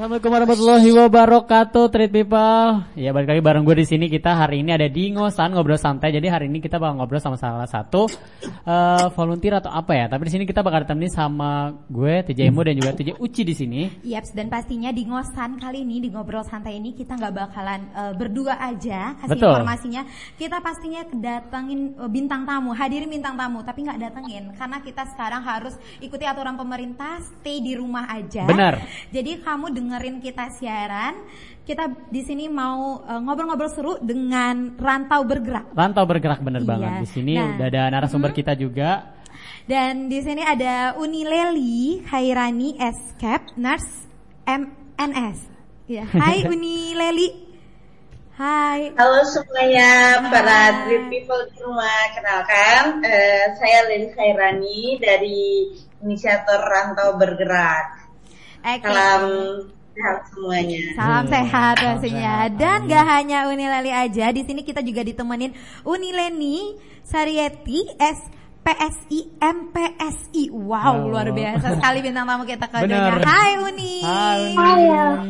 Assalamualaikum warahmatullahi wabarakatuh, Treat People. Ya balik lagi bareng gue di sini. Kita hari ini ada di ngosan ngobrol santai. Jadi hari ini kita bakal ngobrol sama salah satu uh, volunteer atau apa ya. Tapi di sini kita bakal ditemani sama gue TJ Emo dan juga TJ Uci di sini. Yaps, dan pastinya di ngosan kali ini di ngobrol santai ini kita nggak bakalan uh, berdua aja kasih Betul. informasinya. Kita pastinya kedatengin uh, bintang tamu, hadirin bintang tamu, tapi nggak datengin karena kita sekarang harus ikuti aturan pemerintah, stay di rumah aja. Benar. Jadi kamu dengerin kita siaran. Kita di sini mau uh, ngobrol-ngobrol seru dengan rantau bergerak. Rantau bergerak bener Iya. banget. Di sini Nah, udah ada narasumber kita juga. Dan di sini ada Unileli Khairani Escape Nurse MNS. Ya, hai Unileli. Hai. Halo semuanya para Hai. Trip People di rumah Kenalkan eh, Saya Leli Khairani Dari inisiator Rantau Bergerak Oke. Salam sehat semuanya Salam Hmm, sehat pastinya. Dan gak hanya Unileli aja, di sini kita juga ditemenin Unileni Sarieti S PSI MPSI. Wow, Oh. luar biasa sekali bintang tamu kita kodenya. Hai Uni. Hai.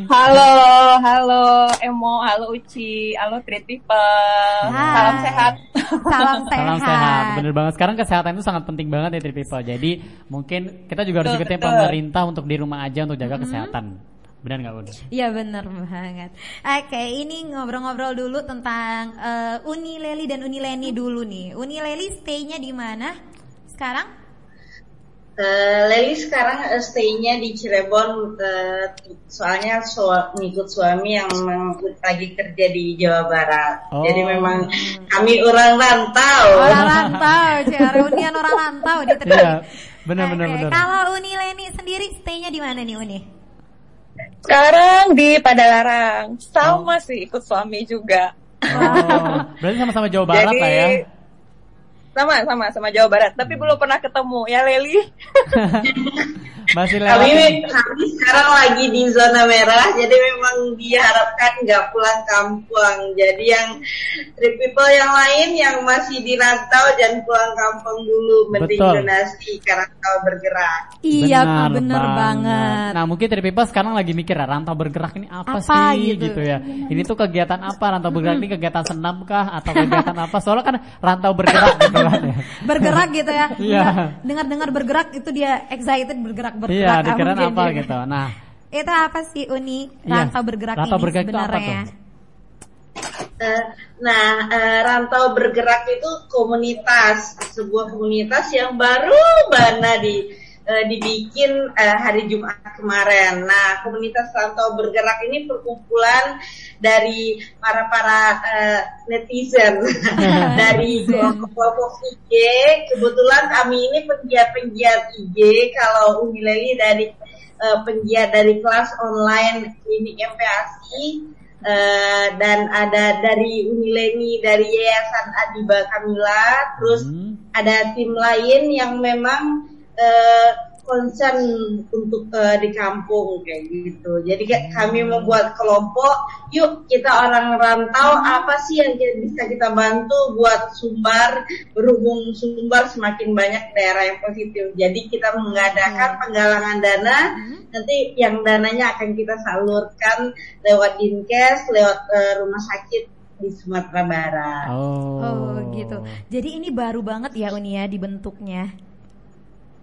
Halo, halo Emo, halo Uci, halo Treat People. Hai. Salam sehat. Salam sehat. Salam sehat. Bener banget. Sekarang kesehatan itu sangat penting banget ya Treat People. Jadi mungkin kita juga harus Betul, ikutin betul. pemerintah untuk di rumah aja untuk jaga kesehatan. Benar nggak Bun? Iya bener banget. Oke, ini ngobrol-ngobrol dulu tentang eh, Uni Leli dan Uni Leni dulu nih. Uni Leli stay-nya di mana sekarang? Eh, Leli sekarang eh, stay-nya di Cirebon eh, Soalnya sua- ngikut suami yang memang lagi kerja di Jawa Barat Oh. Jadi memang kami orang rantau Orang rantau, Cik. Reunian orang rantau di Iya. Benar benar Oke, benar. Kalau Uni Leni sendiri stay-nya di mana nih Uni? Sekarang di Padalarang, sama sih ikut suami juga. Oh, berarti sama-sama Jawa Barat Jadi lah ya. sama sama sama Jawa Barat, tapi belum pernah ketemu ya Leli. Masih Kami, lewat. kami sekarang lagi di zona merah, jadi memang diharapkan nggak pulang kampung. Jadi yang trip people yang lain yang masih di rantau jangan pulang kampung dulu, mending donasi ke rantau bergerak. Iya, Benar bener banget. Nah mungkin dari Pipa sekarang lagi mikir ya rantau bergerak ini apa, Apa sih gitu. gitu. ya. Ini tuh kegiatan apa rantau bergerak ini kegiatan senam kah atau kegiatan apa? Soalnya kan rantau bergerak gitu kan ya. bergerak gitu ya. Iya. Dengar-dengar bergerak itu dia excited bergerak bergerak. Iya, dikira mungkin apa juga. gitu. Nah, Itu apa sih Uni Iya, rantau bergerak rantau ini bergerak itu apa sebenarnya? tuh? Eh, nah, eh, rantau bergerak itu komunitas, sebuah komunitas yang baru bana di eh, dibikin eh, hari Jumat kemarin. Nah, komunitas rantau bergerak ini perkumpulan dari para para eh, netizen dari kelompok IG. Kebetulan kami ini penggiat-penggiat IG. Kalau Umi Leli dari eh, penggiat dari kelas online klinik MPASI. Eh, dan ada dari Unileni dari Yayasan Adiba Kamila terus Hmm. ada tim lain yang memang concern untuk eh, di kampung kayak gitu. Jadi kayak kami membuat kelompok yuk kita orang rantau apa sih yang kita- bisa kita bantu buat Sumbar berhubung Sumbar semakin banyak daerah yang positif. Jadi kita mengadakan penggalangan dana. Nanti yang dananya akan kita salurkan lewat dinkes lewat eh, rumah sakit di Sumatera Barat. Oh. Oh gitu. Jadi ini baru banget ya Uni ya dibentuknya.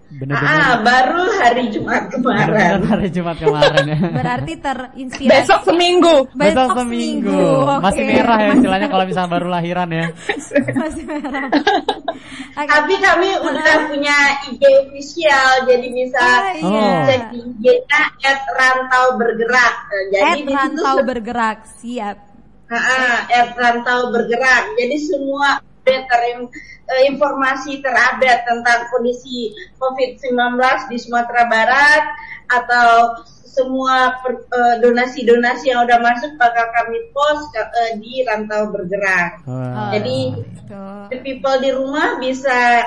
Bener-bener. Ah, baru hari Jumat bener-bener kemarin. hari Jumat kemarin ya. Berarti terinspirasi. Besok seminggu. Besok seminggu. Masih Oke. merah ya istilahnya kalau misalnya baru lahiran ya. Masih merah. Oke. Tapi kami udah punya IG official, jadi bisa Ah, iya. cek di IG-nya at rantau bergerak. Nah, Jadi At rantau bergerak siap. Ah, ah, at rantau bergerak. Jadi semua update ter- eh, informasi terupdate tentang kondisi COVID-19 di Sumatera Barat atau semua eh, donasi-donasi yang udah masuk bakal kami post ke- eh, di rantau bergerak. Wah. Jadi the people di rumah bisa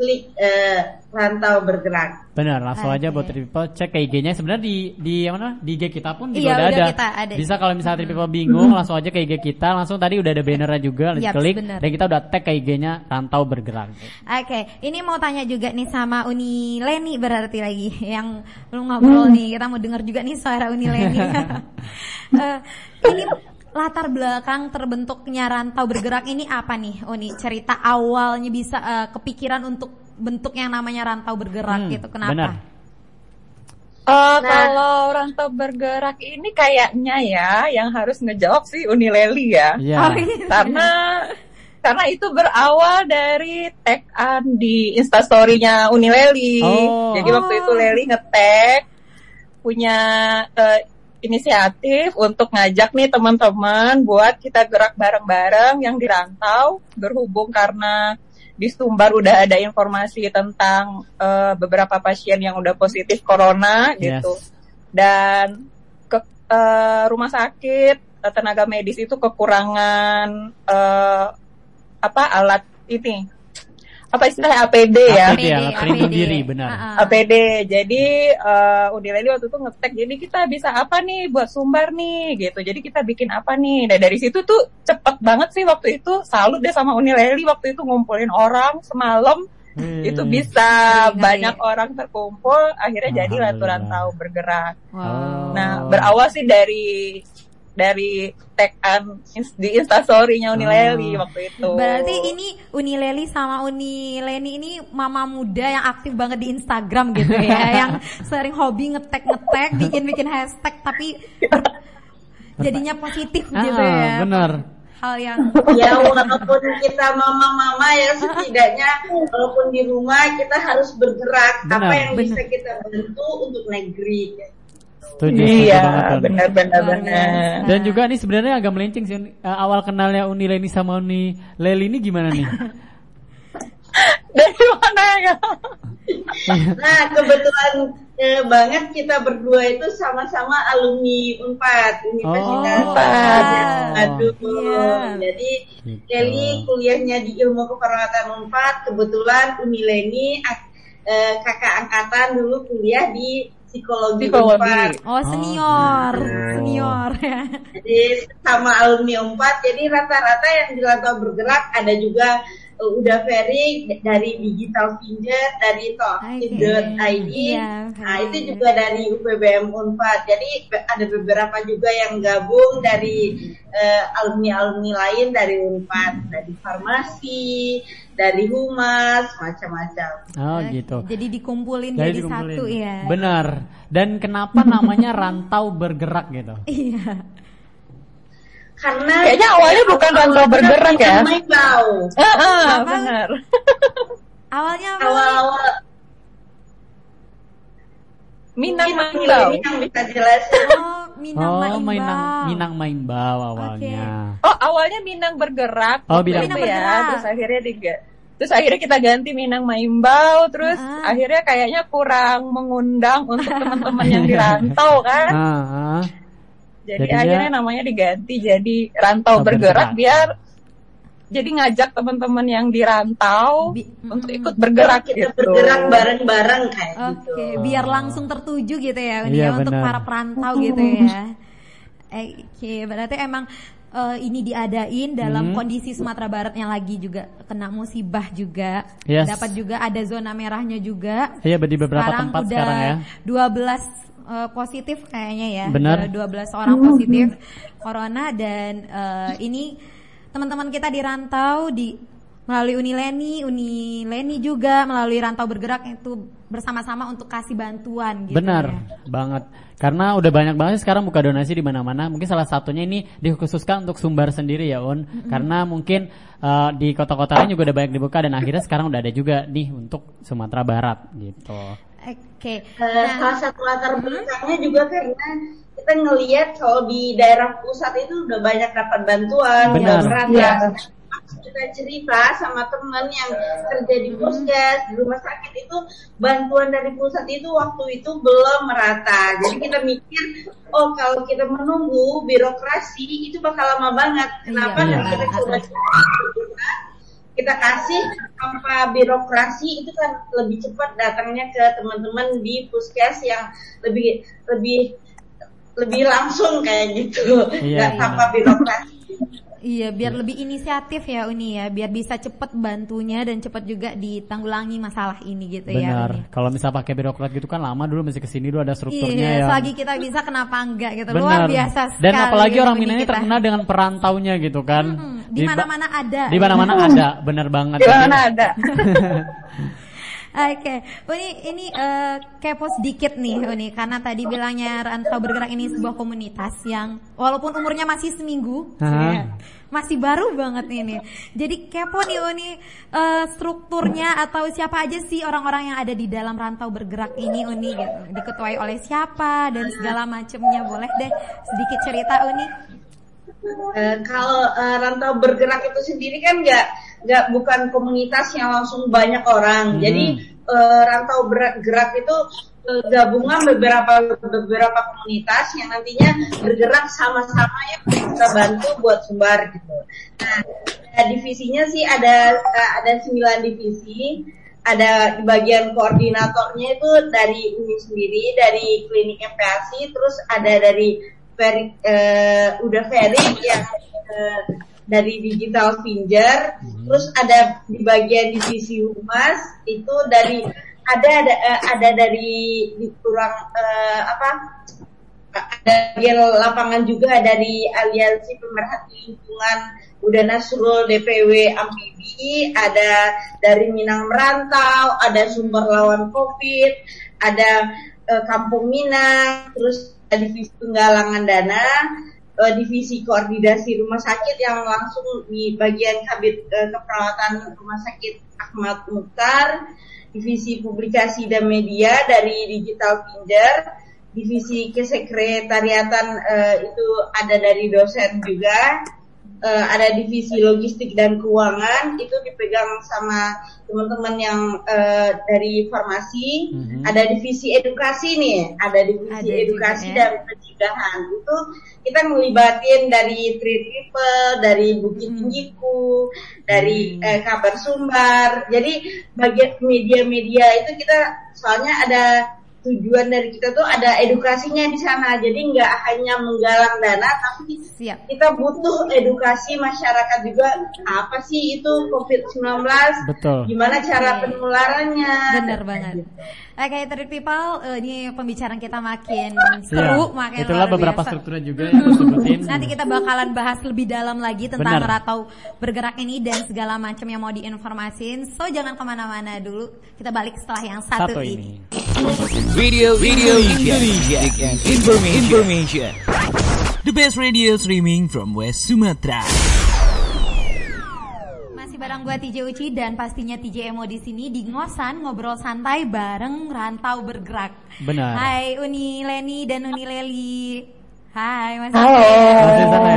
klik eh, rantau bergerak. Benar, langsung aja Oke. buat Trip People cek ke IG-nya. Sebenarnya di di mana? Di IG kita pun juga Iya, udah, ada. kita ada. Bisa kalau misalnya Trip People bingung, langsung aja ke IG kita. Langsung tadi udah ada bannernya juga, Yaps, klik benar. dan kita udah tag ke IG-nya Rantau Bergerak. Oke, ini mau tanya juga nih sama Uni Leni berarti lagi yang belum ngobrol nih. Kita mau dengar juga nih suara Uni Leni. Eh, ini latar belakang terbentuknya rantau bergerak ini apa nih, Uni? Cerita awalnya bisa eh, kepikiran untuk bentuk yang namanya rantau bergerak Hmm, gitu. Kenapa? benar. Eh, Kalau rantau bergerak ini kayaknya ya yang harus ngejawab sih Uni Leli ya. Iya. Oh, iya. Karena karena itu berawal dari tag di instastorynya Uni Leli. Oh. Jadi waktu itu Leli nge-tag punya eh, inisiatif untuk ngajak nih teman-teman buat kita gerak bareng-bareng yang dirantau berhubung karena di Sumbar udah ada informasi tentang eh, beberapa pasien yang udah positif corona gitu Yes. dan ke eh, rumah sakit eh, tenaga medis itu kekurangan eh, apa alat ini apa istilahnya APD ya APD, alat pelindung diri, benar. Ah, ah. APD jadi uh, Unileli waktu itu ngetek jadi kita bisa apa nih buat sumbar nih gitu jadi kita bikin apa nih nah dari situ tuh cepet banget sih waktu itu salut deh sama Unileli waktu itu ngumpulin orang semalam Hmm. itu bisa Ngeri, ngeri. banyak orang terkumpul akhirnya jadi tahu bergerak Wow. Nah, berawal sih dari dari tag an di instastory-nya Unileli Oh. waktu itu. Berarti ini Uni Leli sama Uni Leni ini mama muda yang aktif banget di Instagram gitu ya, yang sering hobi ngetek ngetek, bikin bikin hashtag tapi jadinya positif Ah, gitu ya. benar. Hal yang Ya walaupun kita mama-mama ya setidaknya walaupun di rumah kita harus bergerak Benar. apa yang Benar. bisa kita bantu untuk negeri. Setuju, Iya, benar-benar biasa. Dan juga nih sebenarnya agak melenceng sih eh, awal kenalnya Uni Leni sama Uni Leli ini gimana nih? Dari mana ya? Nah kebetulan eh, banget kita berdua itu sama-sama alumni Unpad Universitas Oh. Gadjah Madu. Iya. Jadi Gitu. Kelly kuliahnya di Ilmu Keperawatan Unpad, kebetulan Uni Leni eh, kakak angkatan dulu kuliah di psikologi, Psikologi. Unpad. oh senior, Oh. senior ya. Jadi sama alumni Unpad, jadi rata-rata yang di Rantau Bergerak ada juga eh, udah very dari Digital Finger, dari Talkit.id, Iya, nah itu juga dari UPBM Unpad. Jadi ada beberapa juga yang gabung dari eh, alumni-alumni lain dari Unpad, dari farmasi, dari humas, macam-macam. Oh gitu. Jadi dikumpulin Jadi jadi, dikumpulin. satu ya. Benar. Dan kenapa namanya rantau bergerak gitu? Iya. Karena Kayaknya awalnya bukan rantau bergerak ya? Main bau. Ah, ah, Apa? benar. Awalnya apa? Awal-awal Minang ini yang bisa jelasin. Oh, Minang oh, Maimbau. Minang Minang Maimbau awalnya. Oh, awalnya Minang bergerak. Oh, Minang itu bergerak. ya. Terus akhirnya diga Terus akhirnya kita ganti Minang Maimbau, terus Ah. akhirnya kayaknya kurang mengundang untuk teman-teman yang di rantau kan. Ah, ah. Jadi Jadinya- akhirnya namanya diganti jadi rantau bergerak biar jadi ngajak teman-teman yang di rantau Bi- untuk mm. ikut bergerak kita gitu. bergerak bareng-bareng kayak Oke, gitu. biar langsung tertuju gitu ya, Iya, ya, untuk para perantau gitu ya. Oke, berarti emang eh, ini diadain dalam Hmm. kondisi Sumatera Barat yang lagi juga kena musibah juga. Yes. Dapat juga ada zona merahnya juga. Iya, di beberapa tempat udah sekarang ya. 12 eh, positif kayaknya ya. Benar. Udah 12 orang positif corona dan eh, ini teman-teman kita di rantau di melalui Uni Leni, Uni Leni juga melalui rantau bergerak itu bersama-sama untuk kasih bantuan gitu. Benar ya. banget. Karena udah banyak banget sekarang buka donasi di mana-mana. Mungkin salah satunya ini dikhususkan untuk Sumbar sendiri ya, Un. Karena mungkin eh, di kota-kota lain juga udah banyak dibuka dan akhirnya sekarang udah ada juga nih untuk Sumatera Barat gitu. Oke. Eh, Nah, salah satu latar belakangnya juga karena kita ngelihat kalau di daerah pusat itu udah banyak dapat bantuan, Benar. udah merata. Iya. Pas kita cerita sama teman yang kerja di puskes di rumah sakit itu bantuan dari pusat itu waktu itu belum merata. Jadi kita mikir, oh kalau kita menunggu birokrasi itu bakal lama banget. Kenapa? Iya, Dan kita coba kita kasih tanpa birokrasi itu kan lebih cepat datangnya ke teman-teman di puskes yang lebih lebih lebih langsung kayak gitu, Iya, nggak iya. tanpa birokrasi. Iya, biar lebih inisiatif ya Uni ya, biar bisa cepet bantunya dan cepet juga ditanggulangi masalah ini gitu ya. Benar. Kalau misal pakai birokrat gitu kan lama dulu mesti ke sini dulu ada strukturnya Iya, ya. selagi kita bisa kenapa enggak gitu. Benar. Luar biasa sekali. Dan apalagi orang Uni Minang ini kita. terkenal dengan perantaunya gitu kan. Mm-mm, di mana-mana ada. Di mana-mana ada, benar banget. Di mana ada? Oke, Uni ini eh, kepo sedikit nih Uni karena tadi bilangnya Rantau Bergerak ini sebuah komunitas yang walaupun umurnya masih seminggu, ya, masih baru banget ini. Jadi kepo nih Uni eh, strukturnya atau siapa aja sih orang-orang yang ada di dalam Rantau Bergerak ini Uni gitu. Diketuai oleh siapa dan segala macamnya boleh deh sedikit cerita Uni. Eh, kalau eh, rantau bergerak itu sendiri kan nggak nggak bukan komunitas yang langsung banyak orang. Hmm. Jadi eh, rantau bergerak itu eh, gabungan beberapa beberapa komunitas yang nantinya bergerak sama-sama yang kita bantu buat sumbar gitu. Nah, eh, divisinya sih ada eh, ada 9 divisi. Ada di bagian koordinatornya itu dari ini sendiri, dari klinik MPASI, terus ada dari Ferry, eh, udah Ferry yang eh, dari digital finger, terus ada di bagian divisi humas itu dari ada ada eh, ada dari di kurang eh, apa ada bagian lapangan juga dari aliansi pemerhati lingkungan Udah Nasrul DPW Amfibi, ada dari Minang Merantau, ada sumber lawan COVID, ada eh, Kampung Minang, terus divisi penggalangan dana, eh, divisi koordinasi rumah sakit yang langsung di bagian kabit eh, keperawatan rumah sakit Ahmad Mukhtar, divisi publikasi dan media dari Digital Finger, divisi kesekretariatan eh, itu ada dari dosen juga, eh, ada divisi logistik dan keuangan itu dipegang sama teman-teman yang eh, dari farmasi, Mhm. ada divisi edukasi nih, ada divisi Ada juga, edukasi ya. dan pencegahan itu kita melibatin dari Tri Triple, dari Bukit Hmm. Tinggiku, dari Hmm. eh, kabar sumbar. Jadi bagian media-media itu kita soalnya ada tujuan dari kita tuh ada edukasinya di sana. Jadi nggak hanya menggalang dana, tapi Siap. kita butuh edukasi masyarakat juga. Apa sih itu COVID-19? Betul. Gimana cara penularannya? Bener banget. Oke, Third People, eh, ini pembicaraan kita makin seru, makin Itulah luar beberapa biasa. strukturnya juga yang gue sebutin. Nanti kita bakalan bahas lebih dalam lagi tentang Benar. ratau bergerak ini dan segala macam yang mau diinformasin. So jangan ke mana-mana dulu. Kita balik setelah yang satu, Satu ini. ini. Radio Radio Indonesia information. information. The best radio streaming from West Sumatra. Bareng gua TJ Uci dan pastinya TJ Emo di sini di ngosan ngobrol santai bareng rantau bergerak. Benar. Hai Uni Leni dan Uni Leli. Hai Mas. Halo. Masih sana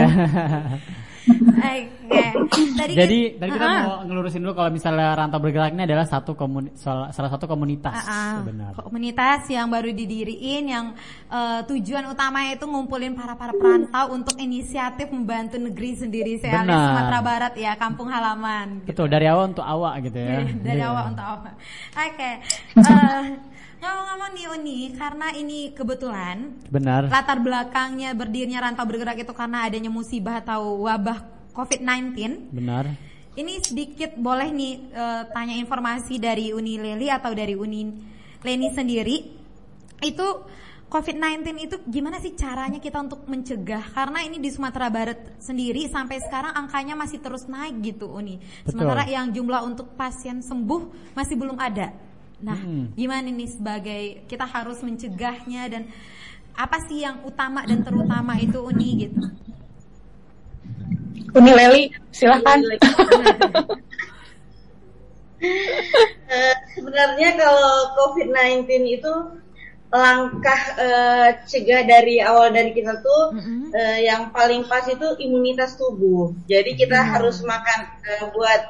Tadi Jadi kan- tadi kita Ah, mau ngelurusin dulu kalau misalnya rantau bergerak ini adalah satu komuni, salah, salah satu komunitas benar. komunitas yang baru didiriin yang eh, tujuan utamanya itu ngumpulin para para perantau untuk inisiatif membantu negeri sendiri saya. Sumatera Barat ya kampung halaman Betul dari awal untuk awak gitu ya. dari Iya. awal untuk awal. Oke. Eh, ngomong-ngomong nih Uni, karena ini kebetulan Benar. latar belakangnya berdirinya rantau bergerak itu karena adanya musibah atau wabah COVID-19. Benar. Ini sedikit boleh nih eh, tanya informasi dari Uni Leli atau dari Uni Leni sendiri. Itu COVID-19 itu gimana sih caranya kita untuk mencegah? Karena ini di Sumatera Barat sendiri sampai sekarang angkanya masih terus naik gitu Uni. Betul. Sementara yang jumlah untuk pasien sembuh masih belum ada. Nah, Hmm. gimana nih sebagai kita harus mencegahnya dan apa sih yang utama dan terutama itu Uni gitu? Uni Leli, silahkan. Eh, sebenarnya kalau COVID-19 itu langkah eh, cegah dari awal dari kita tuh Mm-mm. eh, yang paling pas itu imunitas tubuh. Jadi kita harus makan eh, buat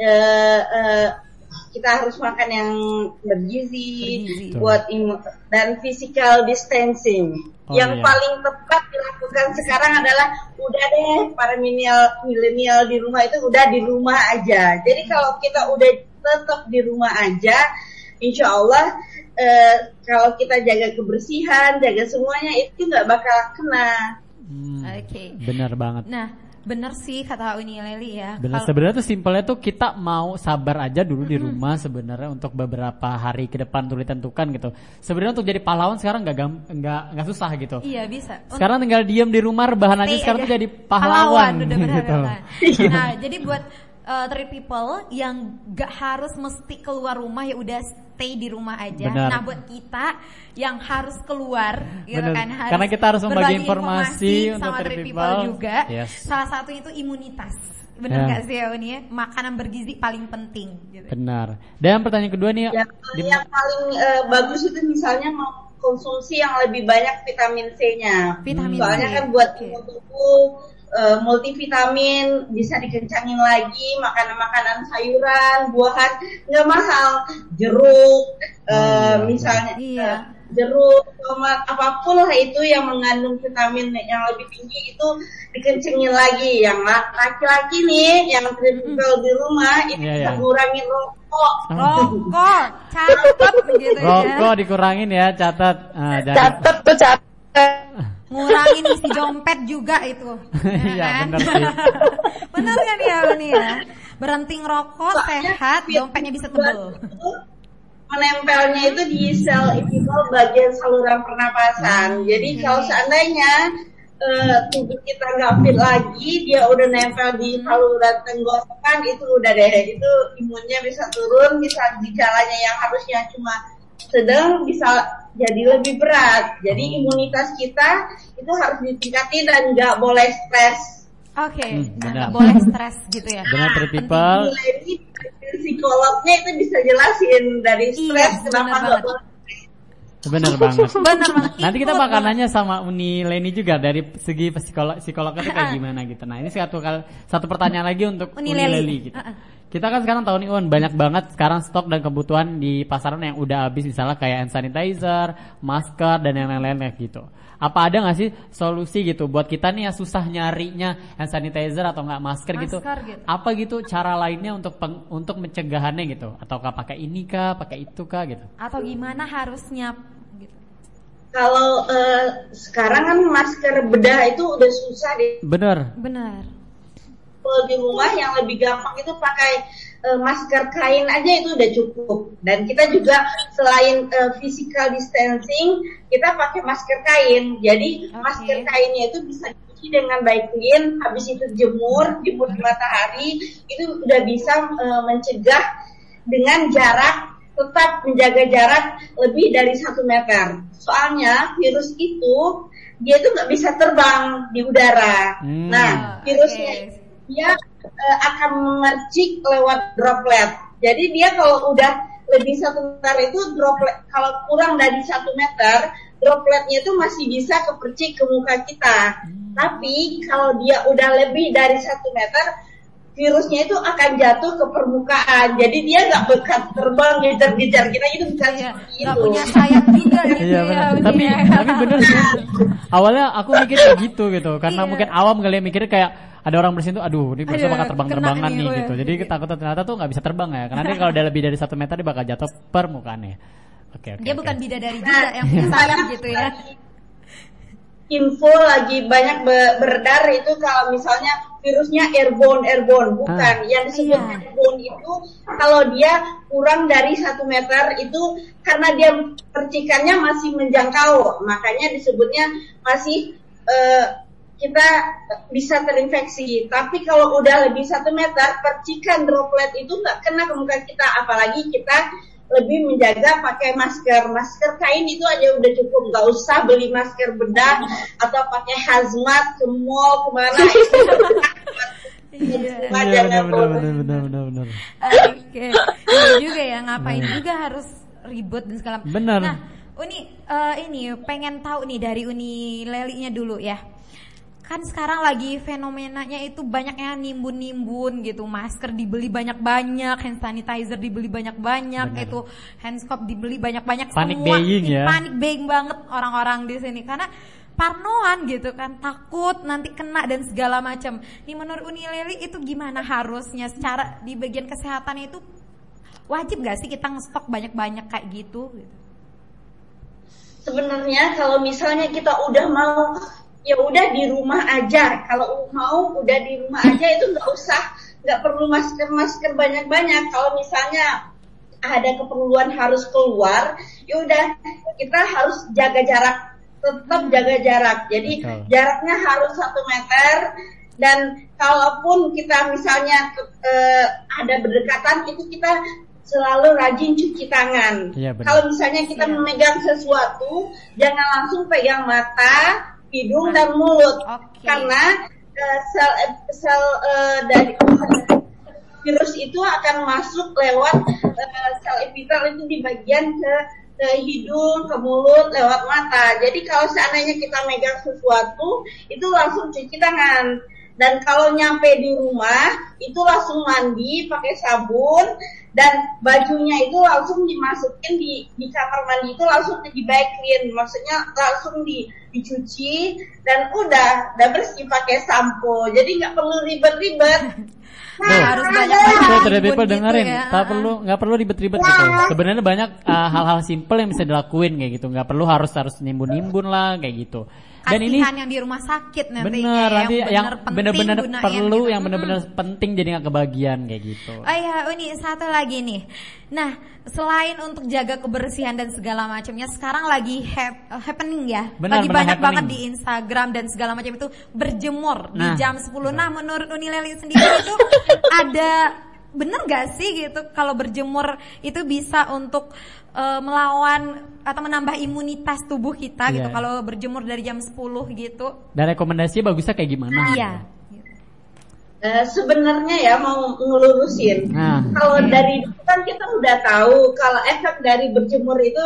eh, kita harus makan yang bergizi, Bergizi. buat imu- dan physical distancing. Oh, yang iya. paling tepat dilakukan sekarang adalah udah deh para milenial milenial di rumah itu udah di rumah aja. Jadi kalau kita udah tetap di rumah aja, insya Allah eh, kalau kita jaga kebersihan, jaga semuanya itu nggak bakal kena. Hmm, Oke. Benar banget. Nah, bener sih kata Uni Leli ya. Benar Kalau- sebenarnya tuh simpelnya tuh kita mau sabar aja dulu di rumah sebenarnya untuk beberapa hari ke depan tuh ditentukan gitu. Sebenarnya untuk jadi pahlawan sekarang nggak nggak nggak susah gitu. Iya bisa. Sekarang tinggal diem di rumah rebahan aja sekarang aja. tuh jadi pahlawan, udah benar gitu. benar. Nah, jadi buat uh, three people yang gak harus mesti keluar rumah ya udah stay di rumah aja. Benar. Nah, buat kita yang harus keluar gitu Benar. kan harus Karena kita harus membagi berbagi informasi untuk sama three people. juga. Yes. Salah satunya itu imunitas. Benar Ya. gak sih ya Uni ya? Makanan bergizi paling penting gitu. Benar. Dan pertanyaan kedua nih, Yang, di- yang paling eh, bagus itu misalnya mau konsumsi yang lebih banyak vitamin C-nya. Vitamin Soalnya C, kan buat imun tubuh eh, multivitamin bisa dikencangin lagi makanan-makanan sayuran, buahan nggak mahal, jeruk, eh, iya. misalnya Iya. eh, jeruk, tomat, apa pun lah itu yang mengandung vitamin yang lebih tinggi itu dikencengin lagi. Yang la- laki-laki nih yang kritikal di rumah itu Iya, bisa iya. ngurangin rokok. Rokok, cakep gitu ya. rokok dikurangin ya, catat. Ah, Catet tuh catet. ngurangin isi dompet juga itu. Iya, kan? bener sih. bener kan ya Uni ya? Berhenti ngerokok, sehat, dompetnya bisa tebel. Menempelnya itu di sel epithel bagian saluran pernapasan. Jadi kalau seandainya eh, tubuh kita nggak fit lagi, dia udah nempel di saluran tenggorokan itu udah deh, itu imunnya bisa turun, bisa gejalanya yang harusnya cuma sedang bisa jadi lebih berat. Jadi imunitas kita itu harus ditingkati dan nggak boleh stres. Oke, Hmm, nah, benar. nggak boleh stres gitu ya. Benar people. Nilai ini psikolognya itu bisa jelasin dari Iya, stres kenapa benar nggak banget. boleh Bener banget. Bener banget. Nanti kita bakal nanya sama Uni Leni juga dari segi psikolog psikolognya tuh kayak gimana gitu. Nah ini satu satu pertanyaan lagi untuk Uni Uni, Leli. Leli gitu. Kita kan sekarang tahu nih Un banyak banget sekarang stok dan kebutuhan di pasaran yang udah habis misalnya kayak hand sanitizer, masker dan yang lain-lain kayak gitu. Apa ada nggak sih solusi gitu buat kita nih yang susah nyarinya hand sanitizer atau nggak masker, gitu? Masker gitu. Apa gitu cara lainnya untuk peng- untuk mencegahannya gitu? Ataukah pakai ini kah, pakai itu kah gitu? Atau gimana harusnya gitu. Kalau eh, sekarang kan masker bedah itu udah susah deh. Bener. Benar. Kalau di rumah yang lebih gampang itu pakai eh, masker kain aja itu udah cukup. Dan kita juga selain eh, physical distancing, kita pakai masker kain. Jadi Oke. masker kainnya itu bisa dicuci dengan baik clean, habis itu jemur, jemur di matahari, itu udah bisa eh, mencegah dengan jarak tetap menjaga jarak lebih dari satu meter. Soalnya virus itu dia itu nggak bisa terbang di udara. Hmm. Nah, virusnya dia eh, akan mengercik lewat droplet. Jadi dia kalau udah lebih satu meter itu droplet kalau kurang dari satu meter dropletnya itu masih bisa kepercik ke muka kita. Tapi kalau dia udah lebih dari satu meter virusnya itu akan jatuh ke permukaan. Jadi dia nggak bekat terbang ngejar-ngejar kita itu bukan Iya, seperti nggak itu. punya sayap juga gitu Iya ya. Tapi ya. tapi bener sih. Awalnya aku mikir kayak gitu gitu karena Iya. mungkin awam kali ya mikir kayak ada orang bersin tuh aduh ini bisa bakal terbang-terbangan nih nih, gitu. Jadi kita takut ternyata tuh nggak bisa terbang ya. Karena dia kalau udah lebih dari satu meter dia bakal jatuh permukaannya. Oke oke. Dia oke. bukan bidadari juga yang punya sayap gitu ya. info lagi banyak be- beredar itu kalau misalnya virusnya airborne airborne bukan Ah. yang disebut Iya. airborne itu kalau dia kurang dari satu meter itu karena dia percikannya masih menjangkau makanya disebutnya masih eh, kita bisa terinfeksi tapi kalau udah lebih satu meter percikan droplet itu nggak kena ke muka kita apalagi kita lebih menjaga pakai masker masker kain itu aja udah cukup nggak usah beli masker bedah atau pakai hazmat ke mall ke mana itu Iya. Iya benar benar benar benar benar benar. Oke. Iya juga ya ngapain juga harus ribut dan segala Benar. Nah, Uni eh, ini pengen tahu nih dari Uni Lelinya dulu ya. Kan sekarang lagi fenomenanya itu banyaknya nimbun-nimbun gitu, masker dibeli banyak-banyak, hand sanitizer dibeli banyak-banyak, Benar. itu hand soap dibeli banyak-banyak Panic semua. buying ya. Panic buying banget orang-orang di sini karena parnoan gitu kan, takut nanti kena dan segala macam. Nih menurut Uni Leli itu gimana harusnya secara di bagian kesehatan itu wajib gak sih kita ngestok banyak-banyak kayak gitu? sebenarnya kalau misalnya kita udah mau ya udah di rumah aja. Kalau mau udah di rumah aja itu nggak usah. Nggak perlu masker masker banyak banyak kalau misalnya ada keperluan harus keluar ya udah kita harus jaga jarak. Tetap jaga jarak. Jadi Betul. jaraknya harus satu meter. Dan kalaupun kita misalnya eh, ada berdekatan itu kita selalu rajin cuci tangan. Benar. Kalau misalnya kita memegang sesuatu, jangan langsung pegang mata, hidung dan mulut, Oke. karena eh, sel sel eh, dari virus itu akan masuk lewat eh, sel epitel itu di bagian ke ke hidung, ke mulut, lewat mata. Jadi kalau seandainya kita megang sesuatu, itu langsung cuci tangan. Dan kalau nyampe di rumah, itu langsung mandi pakai sabun dan bajunya itu langsung dimasukin di di kamar mandi itu langsung di clean, maksudnya langsung di dicuci dan udah udah bersih pakai sampo. Jadi nggak perlu ribet-ribet. Tuh, harus banyak-banyak Tuh, sabun three people gitu dengerin, ya. tak perlu nggak perlu ribet-ribet gitu. Sebenarnya banyak uh, hal-hal simple yang bisa dilakuin kayak gitu, nggak perlu harus harus nimbun-nimbun lah kayak gitu. Dan ini yang di rumah sakit nantinya bener nanti yang bener bener-bener gunain perlu, gitu. yang bener-bener penting jadi nggak kebagian kayak gitu. Oh iya, Uni satu lagi nih. Nah, selain untuk jaga kebersihan dan segala macamnya, sekarang lagi hap- happening ya. Benar, lagi benar banyak banget happening. di Instagram dan segala macam itu berjemur di Nah, jam 10. Nah, menurut Uni Leli sendiri itu ada bener gak sih gitu kalau berjemur itu bisa untuk eh, melawan atau menambah imunitas tubuh kita gitu Iya. kalau berjemur dari jam 10 gitu. Dan rekomendasinya bagusnya kayak gimana? Iya. Eh, sebenarnya ya mau ngelurusin. Nah. Kalau dari dulu kan kita udah tahu kalau efek dari berjemur itu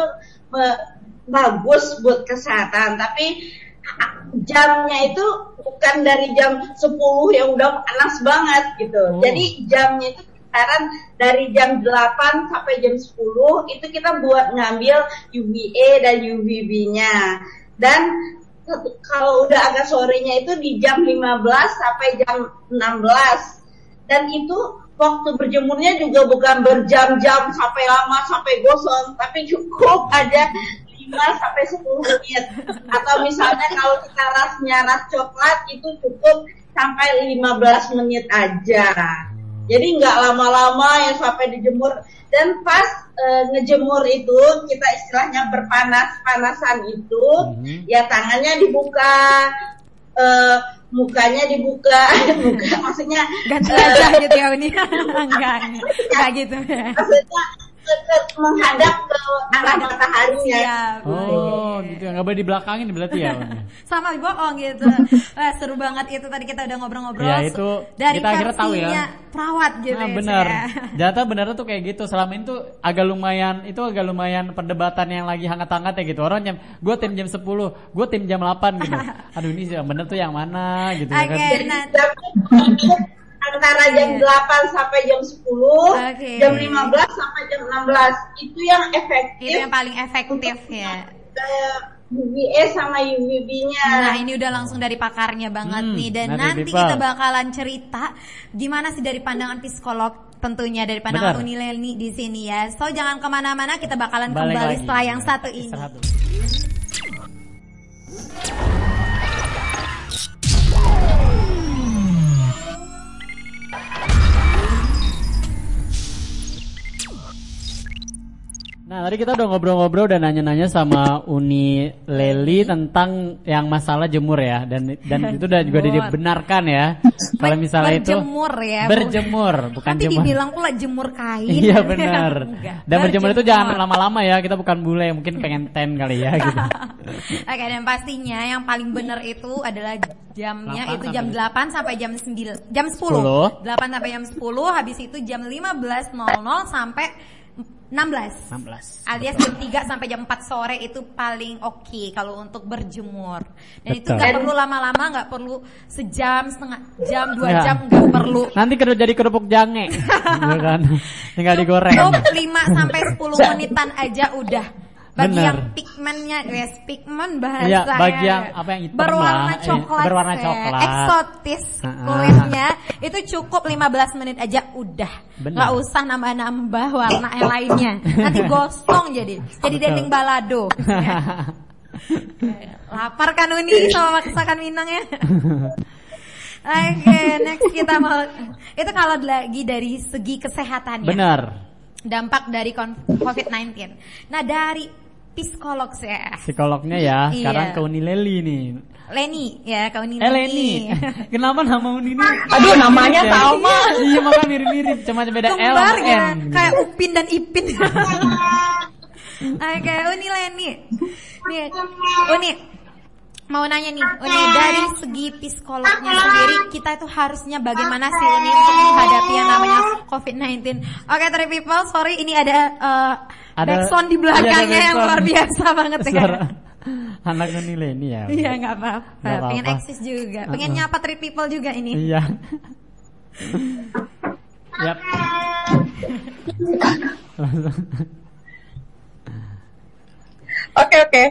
me- bagus buat kesehatan, tapi jamnya itu bukan dari jam 10 yang udah panas banget gitu. Oh. Jadi jamnya itu kisaran dari jam 8 sampai jam 10 itu kita buat ngambil UVA dan UVB-nya. Dan kalau udah agak sorenya itu di jam 15 sampai jam 16 dan itu waktu berjemurnya juga bukan berjam-jam sampai lama sampai gosong tapi cukup aja 5 sampai 10 menit. Atau misalnya kalau kita rasnya ras coklat itu cukup sampai 15 menit aja jadi nggak lama-lama yang sampai dijemur dan pas eh, ngejemur itu kita istilahnya berpanas-panasan itu Mhm. ya tangannya dibuka eh, mukanya dibuka muka maksudnya Ganti eh, aja gitu ya Uni. enggak, enggak gitu ya. maksudnya ke- ke- menghadap ke arah mataharinya Siap. Oh, gitu ya. Nggak boleh dibelakangin berarti ya. Wan? sama bohong gitu. Wah, seru banget itu tadi kita udah ngobrol-ngobrol. Ya, itu dari kita akhirnya tahu ya. perawat gitu Nah, ya. benar. saya. Data benar tuh kayak gitu. Selama itu agak lumayan itu agak lumayan perdebatan yang lagi hangat-hangat ya gitu. Orang jam gue tim jam 10, gue tim jam 8 gitu. Aduh ini sih yang bener tuh yang mana gitu ya Oke, kan. nah antara jam 8 sampai jam 10 Oke. jam 15 sampai jam 16 itu yang efektif itu yang paling efektif ya. eh, UVA sama UVB-nya Nah ini udah langsung dari pakarnya banget Hmm, nih dan nanti nanti kita bakalan cerita gimana sih dari pandangan psikolog tentunya dari pandangan Benar. Unileni di sini ya. So jangan ke mana-mana kita bakalan Balik kembali lagi. setelah yang satu ini. Nah tadi kita udah ngobrol-ngobrol dan nanya-nanya sama Uni Leli tentang yang masalah jemur ya dan dan itu udah juga dibenarkan ya kalau misalnya itu berjemur ya. berjemur bukan Nanti jemur dibilang pula jemur kain. Iya benar. Dan berjemur itu jangan lama-lama ya. Kita bukan bule, mungkin pengen ten kali ya gitu. Oke dan pastinya yang paling benar itu adalah jamnya 8 itu jam 8 sampai jam 9 jam 10. 10. 8 sampai jam 10 habis itu jam 15.00 sampai 16. 16. Alias jam 3 sampai jam 4 sore itu paling oke kalau untuk berjemur. Dan itu Betul. nggak perlu lama-lama, nggak perlu sejam, setengah jam, dua Ya. jam nggak perlu. Nanti kerja jadi kerupuk jange. Gitu kan. Tinggal digoreng. Cukup 5 sampai 10 menitan aja udah Bagi Bener. yang pigmennya, guys, pigmen bahasa Iya, bagi yang apa yang hitam berwarna lah, eh, coklat, berwarna ya, coklat. eksotis kulitnya itu cukup 15 menit aja udah, Bener. nggak usah nambah-nambah warna yang lainnya, nanti gosong jadi, jadi dendeng balado. Lapar kan Uni sama masakan Minang ya. Oke, next kita mau itu kalau lagi dari segi kesehatan ya Benar. dampak dari kon- COVID-19. Nah dari psikolog ya, Psikolognya ya, Iya. sekarang ke Unileli nih. Leni ya kau ini Eh Leni. Kenapa nama Uni ini? Aduh, namanya Iya. sama. Iya, makanya mirip-mirip, cuma beda L sama ya, N. kayak Upin dan Ipin. Oke, Uni Leni. Nih, Uni mau nanya nih, Uni dari segi psikolognya sendiri kita itu harusnya bagaimana sih Uni untuk menghadapi yang namanya COVID-19? Oke, Three People, sorry ini ada uh, Ada- backsound di iya, ada belakangnya yang backsound. luar biasa banget ya. Suara anak Unileni ya. Iya nggak apa-apa. Pengen eksis juga. Pengen nyapa Three People juga ini. Iya. Yap. Oke oke.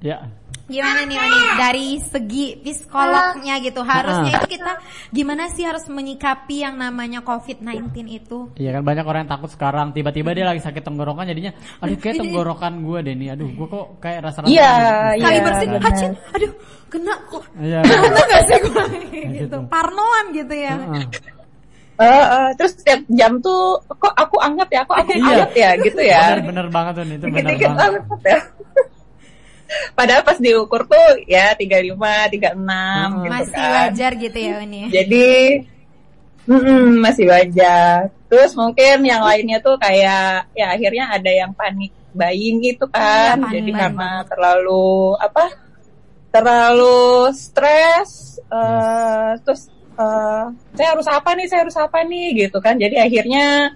ya. Gimana nih Oni dari segi psikolognya gitu harusnya itu kita gimana sih harus menyikapi yang namanya COVID-19 itu? Iya kan banyak orang yang takut sekarang tiba-tiba dia lagi sakit tenggorokan jadinya aduh kayak tenggorokan gue deh nih aduh gue kok kayak rasa-rasa Iya. Kali Iya, bersin, benar. hacin, aduh kena kok. Iya. Kena gak sih gue gitu. Gitu. Parnoan gitu ya. Heeh. Eh, eh, terus setiap jam tuh kok aku anget ya, kok aku Iya. anget ya gitu ya. Bener bener banget tuh itu bener banget. anget ya. Padahal pas diukur tuh ya 35, 36 Hmm. gitu Masih kan. wajar gitu ya Uni. Jadi mm-mm, masih wajar. Terus mungkin yang lainnya tuh kayak ya akhirnya ada yang panik buying gitu kan. Iya, panik Jadi buying karena banget. terlalu apa? Terlalu stres eh, terus eh, saya harus apa nih? Saya harus apa nih gitu kan. Jadi akhirnya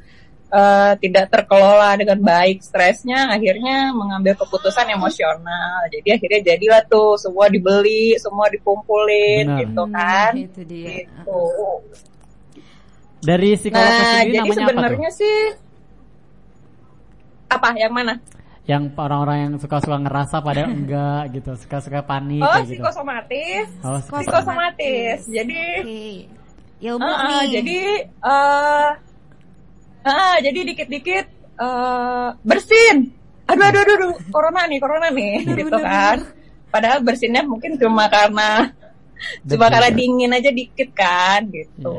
eh, tidak terkelola dengan baik stresnya akhirnya mengambil keputusan emosional jadi akhirnya jadilah tuh semua dibeli semua dikumpulin Benar. gitu kan Hmm, itu dia. gitu Dari psikolog Nah, sendiri jadi namanya apa tuh? sebenarnya sih apa yang mana? Yang orang-orang yang suka-suka ngerasa padahal enggak gitu, suka-suka panik Oh, kayak gitu. psikosomatis. Oh, Psikosomatis. Jadi Oke. Ilmu Ah, ah, nih. jadi eh ah, jadi dikit-dikit eh bersin. Aduh, aduh, aduh, aduh, corona nih, corona nih, gitu kan. Padahal bersinnya mungkin cuma karena cuma Betul. karena dingin aja dikit kan, gitu.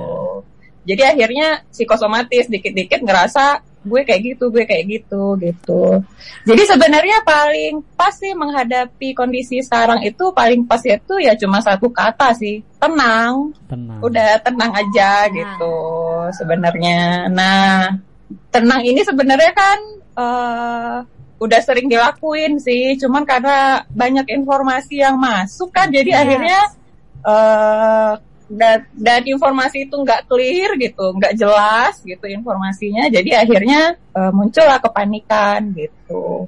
Jadi akhirnya psikosomatis dikit-dikit ngerasa gue kayak gitu, gue kayak gitu, gitu. Jadi sebenarnya paling pas sih menghadapi kondisi sekarang itu paling pas itu ya cuma satu kata sih, tenang tenang. udah tenang aja gitu sebenarnya. Nah, tenang ini sebenarnya kan eh udah sering dilakuin sih, cuman karena banyak informasi yang masuk kan, jadi Yes. akhirnya eh dan, dan informasi itu nggak clear gitu, nggak jelas gitu informasinya, jadi akhirnya eh, muncullah kepanikan gitu.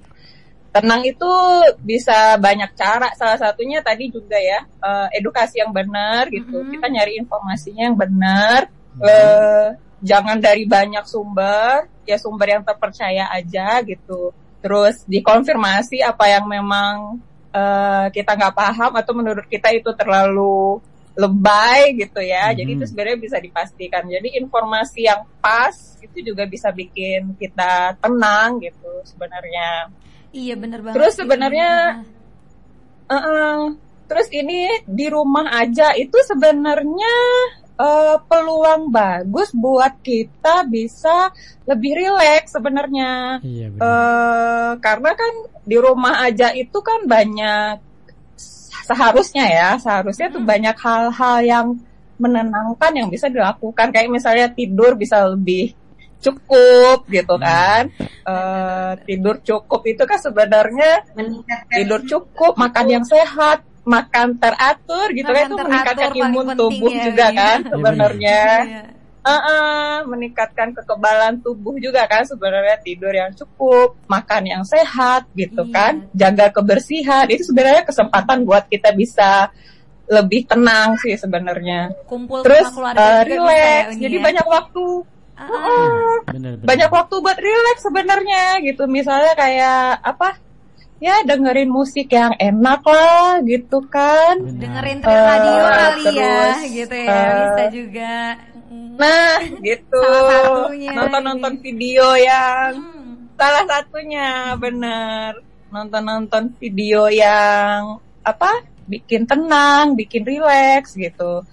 Tenang itu bisa banyak cara. Salah satunya tadi juga ya eh, edukasi yang benar gitu. Mhm. Kita nyari informasinya yang benar. eh, jangan dari banyak sumber, ya sumber yang terpercaya aja gitu. Terus dikonfirmasi apa yang memang eh, kita nggak paham atau menurut kita itu terlalu lebay gitu ya. Jadi Mhm. itu sebenarnya bisa dipastikan. Jadi informasi yang pas itu juga bisa bikin kita tenang gitu sebenarnya. Iya bener banget. Terus sebenarnya- Uh-uh. Terus ini di rumah aja itu sebenarnya eh, peluang bagus buat kita bisa lebih rileks sebenarnya. Iya benar. Eh, karena kan di rumah aja itu kan banyak seharusnya ya, seharusnya tuh Hmm. banyak hal-hal yang menenangkan yang bisa dilakukan kayak misalnya tidur bisa lebih cukup gitu kan. Eh, tidur cukup itu kan sebenarnya meningkatkan tidur cukup, makan yang sehat, makan teratur gitu kan Makan itu teratur meningkatkan imun tubuh ya, juga iya. kan Iya, sebenarnya. Iya. Uh-uh, meningkatkan kekebalan tubuh juga kan sebenarnya tidur yang cukup, makan yang sehat gitu Iya. kan, jaga kebersihan itu sebenarnya kesempatan buat kita bisa lebih tenang sih sebenarnya. Kumpul Terus sama keluarga uh, ya, relax, Uni, jadi ya. banyak waktu Ah, Uh-uh. benar benar. banyak waktu buat relax sebenarnya gitu misalnya kayak apa ya dengerin musik yang enak lah gitu kan. Benar. Dengerin Tri radio Eh, kali ya, gitu ya. eh, Bisa juga. Nah, gitu. Nonton-nonton video yang Hmm. salah satunya bener. Nonton-nonton video yang apa? Bikin tenang, bikin rileks gitu.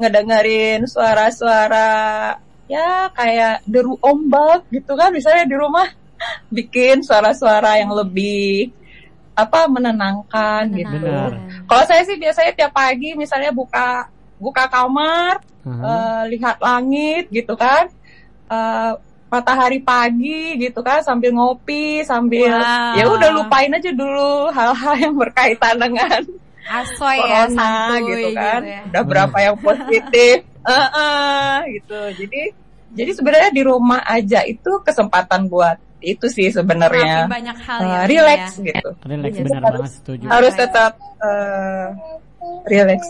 Ngedengerin suara-suara ya kayak deru ombak gitu kan misalnya di rumah bikin suara-suara yang lebih apa menenangkan gitu. Benar. Kalau saya sih biasanya tiap pagi misalnya buka buka kamar, Aha. eh, lihat langit gitu kan, eh, matahari pagi gitu kan, sambil ngopi, sambil Wow. ya udah lupain aja dulu hal-hal yang berkaitan dengan Asoy ya, corona santuy gitu kan. ya. Udah berapa yang positif, eh, eh, gitu. Jadi jadi sebenarnya di rumah aja itu kesempatan buat itu sih sebenarnya banyak hal eh, ya. relax ya. gitu Relax Iya, benar harus- banget setuju. harus tetap eh, relax.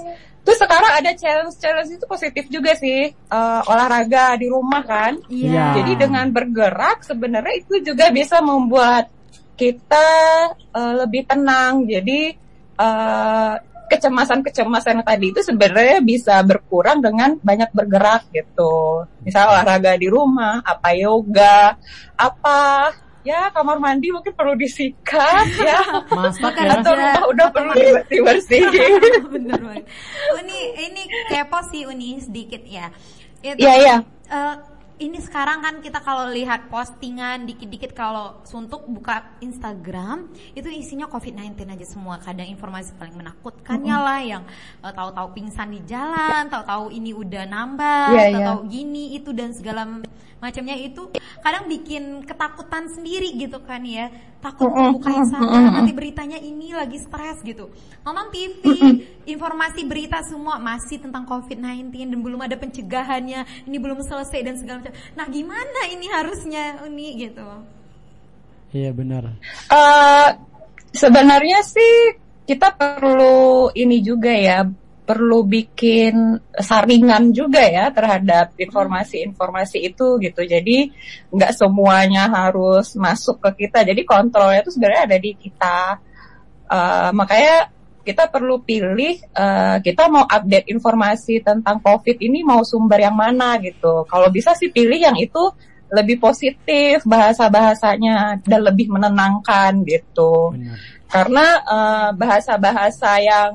Terus sekarang ada challenge challenge itu positif juga sih Eh, olahraga di rumah kan. Iya. Jadi dengan bergerak sebenarnya itu juga bisa membuat kita eh, lebih tenang. Jadi eh, kecemasan-kecemasan tadi itu sebenarnya bisa berkurang dengan banyak bergerak gitu. Misal olahraga di rumah, apa yoga, apa ya kamar mandi mungkin perlu disikat ya Masak ya. atau rumah udah perlu dibersih bersih Bener banget. Uni ini kepo sih Uni sedikit ya. Itu, Iya, iya. eh, ini sekarang kan kita kalau lihat postingan dikit-dikit kalau suntuk buka Instagram itu isinya COVID-19 aja semua. Kadang informasi paling menakutkannya lah yang eh, tahu-tahu pingsan di jalan, tahu-tahu ini udah nambah, iya. tahu-tahu gini itu dan segala macamnya itu kadang bikin ketakutan sendiri gitu kan ya. Takut Mm-mm, buka mm-mm, Instagram nanti beritanya ini lagi stres gitu. Nonton TV informasi berita semua masih tentang COVID-19 dan belum ada pencegahannya ini belum selesai dan segala macam nah gimana ini harusnya Uni? Gitu. Iya benar. Eh, sebenarnya sih kita perlu ini juga ya perlu bikin saringan juga ya terhadap informasi-informasi itu gitu. Jadi nggak semuanya harus masuk ke kita. Jadi kontrolnya itu sebenarnya ada di kita. Eh, makanya kita perlu pilih eh, kita mau update informasi tentang COVID ini mau sumber yang mana gitu. Kalau bisa sih pilih yang itu lebih positif bahasa-bahasanya dan lebih menenangkan gitu. Benar. Karena eh, bahasa-bahasa yang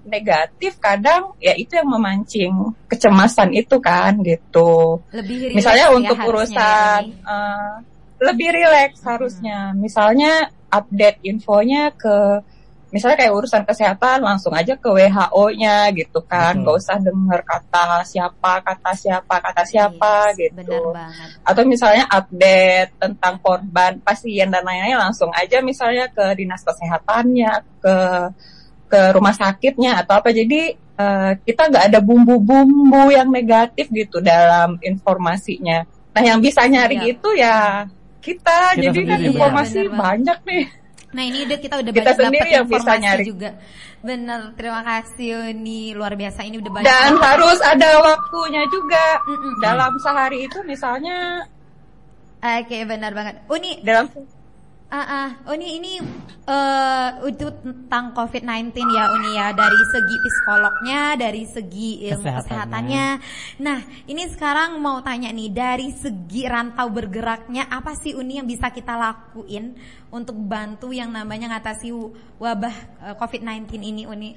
negatif kadang ya itu yang memancing kecemasan itu kan gitu. lebih Misalnya ya untuk urusan ya, Uni. eh, lebih rileks harusnya. Misalnya update infonya ke misalnya kayak urusan kesehatan langsung aja ke WHO-nya gitu kan. Betul. Gak usah denger kata siapa, kata siapa, kata siapa Yes, gitu. benar banget Atau misalnya update tentang korban pasien dan lain-lain langsung aja misalnya ke dinas kesehatannya, ke ke rumah sakitnya atau apa. Jadi eh, kita nggak ada bumbu-bumbu yang negatif gitu dalam informasinya. Nah, yang bisa nyari Iya. itu ya kita. Kita Jadi kan sendiri, informasi banget. banyak nih. Nah ini udah kita udah Kita banyak dapat informasi nyari. juga. Bener, terima kasih Uni luar biasa ini udah banyak. Dan banget. harus ada waktunya juga. Mm-mm. Dalam sehari itu misalnya Oke benar banget. Uni, dalam ah ah, Uni ini eh itu tentang COVID-19 ya Uni ya dari segi psikolognya, dari segi ilmu Kesehatannya. kesehatannya. Nah ini sekarang mau tanya nih dari segi rantau bergeraknya apa sih Uni yang bisa kita lakuin untuk bantu yang namanya ngatasi wabah eh, COVID-19 ini Uni?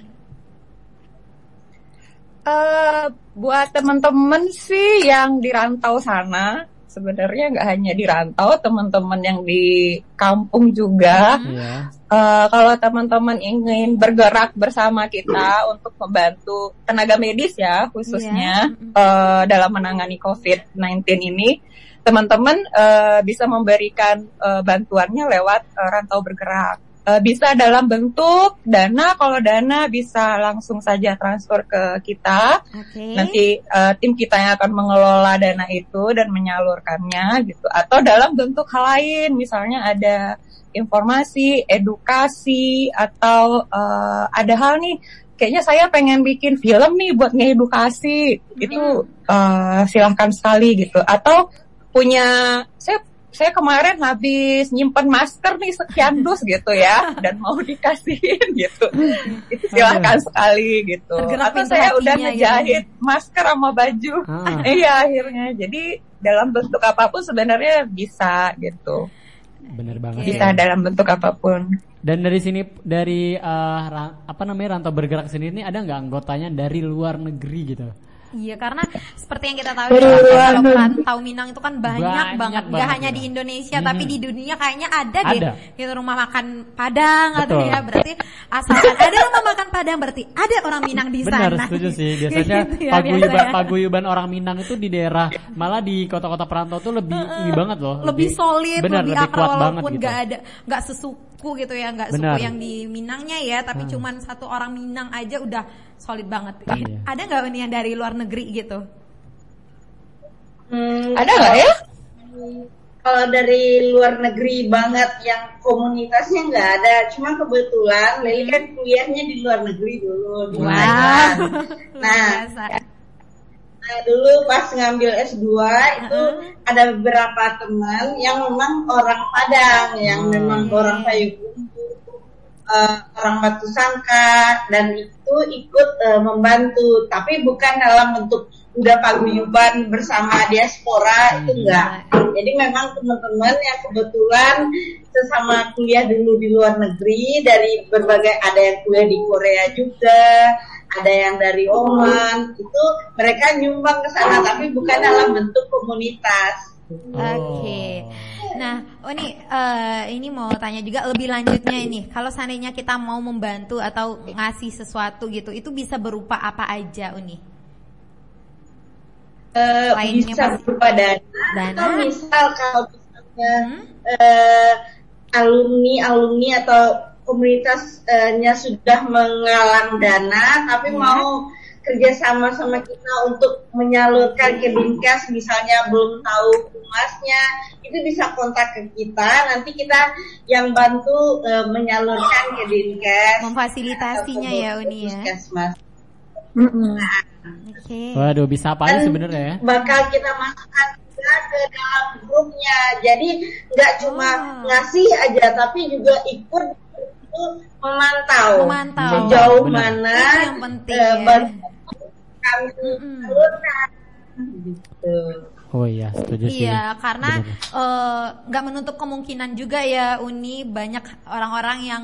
Eh, buat teman-teman sih yang di rantau sana, sebenarnya nggak hanya di rantau, teman-teman yang di kampung juga. Iya. Eh, kalau teman-teman ingin bergerak bersama kita untuk membantu tenaga medis ya, khususnya eh, dalam menangani COVID-19 ini, teman-teman eh, bisa memberikan eh, bantuannya lewat eh, rantau bergerak. Eh, bisa dalam bentuk dana, kalau dana bisa langsung saja transfer ke kita. Oke. Nanti eh, tim kita yang akan mengelola dana itu dan menyalurkannya gitu. Atau dalam bentuk hal lain, misalnya ada informasi, edukasi, atau eh, ada hal nih, kayaknya saya pengen bikin film nih buat ngedukasi, itu eh, silahkan sekali gitu. Atau punya, saya saya kemarin habis nyimpen masker nih sekian dus gitu ya dan mau dikasihin gitu itu silahkan sekali gitu Tergerak atau saya udah hatinya ngejahit masker sama baju Ah. iya akhirnya jadi dalam bentuk apa pun sebenarnya bisa gitu Bener banget. bisa ya. dalam bentuk apa pun Dan dari sini dari eh, ra- apa namanya rantau bergerak sendiri ini ada nggak anggotanya dari luar negeri gitu? Iya karena seperti yang kita tahu ya, kalau perantau Minang itu kan banyak, Banyak banget, nggak banget, hanya ya. di Indonesia Mhm. tapi di dunia kayaknya ada, deh Ada. gitu rumah makan Padang atau ya berarti asalkan ada rumah makan Padang berarti ada orang Minang di Benar, sana. setuju sih. Biasanya Gitu ya, paguyuban, biasanya. paguyuban orang Minang itu di daerah malah di kota-kota perantau tuh lebih ini banget loh. lebih solid, benar, lebih, lebih akrab walaupun gitu. nggak ada nggak sesuku gitu ya, nggak suku yang di Minangnya ya, tapi Hmm. cuman satu orang Minang aja udah solid banget. Iya. Ada nggak nih yang dari luar negeri gitu? Hmm, ada nggak ya Kalau dari luar negeri banget yang komunitasnya nggak ada, cuma kebetulan Leli kan kuliahnya di luar negeri dulu di Wow. Thailand. Nah, Nah, dulu pas ngambil S2 itu ada beberapa teman yang memang orang Padang, yang Hmm. memang orang Payakumbuh, eh, orang Batu Sangka dan itu ikut eh, membantu, tapi bukan dalam bentuk udah paguyuban bersama diaspora itu enggak. Jadi memang teman-teman yang kebetulan sesama kuliah dulu di luar negeri dari berbagai ada yang kuliah di Korea juga, ada yang dari Oman, itu mereka nyumbang ke sana tapi bukan dalam bentuk komunitas. Oke. Nah, oh ini eh, ini mau tanya juga lebih lanjutnya ini. Kalau seandainya kita mau membantu atau ngasih sesuatu gitu, itu bisa berupa apa aja, Uni? Eh, Lainnya bisa pasti- berupa dana, Dana. atau misal kalau misalnya Hmm? eh, alumni alumni atau komunitasnya sudah menggalang dana tapi Iya. mau kerjasama sama kita untuk menyalurkan ke Dinkes misalnya belum tahu humasnya itu bisa kontak ke kita nanti kita yang bantu eh, menyalurkan ke Dinkes Memfasilitasinya ya, Uni ya. puskesmas. Oke. Waduh, bisa apa aja sebenarnya ya? bakal kita masukkan juga ke dalam grupnya. Jadi nggak cuma Oh. ngasih aja, tapi juga ikut itu memantau, Memantau. sejauh Benar. mana Itu yang penting, ya. kami. Gitu. Oh iya, setuju sih. Iya, karena eh, nggak menutup kemungkinan juga ya Uni banyak orang-orang yang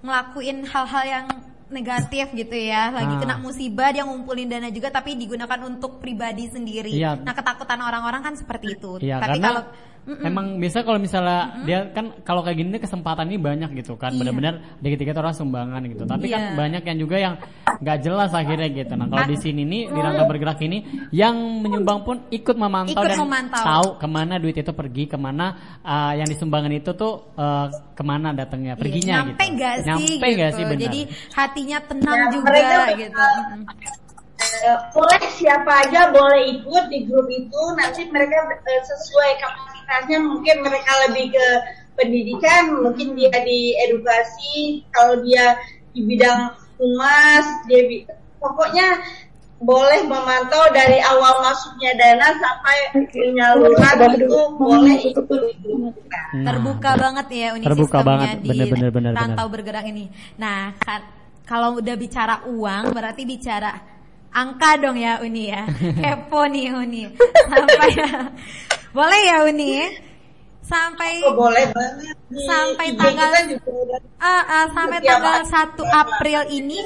ngelakuin hal-hal yang negatif gitu ya, lagi Ah. kena musibah dia ngumpulin dana juga tapi digunakan untuk pribadi sendiri. Iya. Nah ketakutan orang-orang kan seperti itu. Iya, tapi karena kalau Mm-mm. emang biasa kalau misalnya dia kan kalau kayak gini kesempatan ini banyak gitu kan, Iya. benar-benar dikit-dikit orang sumbangan gitu. Tapi kan Iya. banyak yang juga yang nggak jelas akhirnya gitu. Nah kalau di sini nih di rangka bergerak ini, yang menyumbang pun ikut memantau Ikut dan memantau. tahu ke mana duit itu pergi, ke mana uh, yang disumbangkan itu tuh uh, ke mana datangnya, Iya, perginya nyampe gitu. nggak sih Nyampe gitu. nggak sih benar. Jadi hatinya tenang Ya, juga mereka gitu. Eh, boleh siapa aja boleh ikut di grup itu. Nanti mereka eh, sesuai kapasitasnya mungkin mereka lebih ke pendidikan mungkin dia di edukasi. Kalau dia di bidang humas dia bi- pokoknya boleh memantau dari awal masuknya dana sampai penyaluran itu boleh ikut di grup kita. Nah, terbuka banget ya uni Terbuka banget, di bener-bener, bener, rantau bener. bergerak ini. Nah, kan kalau udah bicara uang berarti bicara angka dong ya Uni ya. Kepo nih Uni. Sampai boleh ya Uni? Sampai Oh, boleh banget Sampai tanggal- ah, ah, sampai tanggal hari. 1 April ini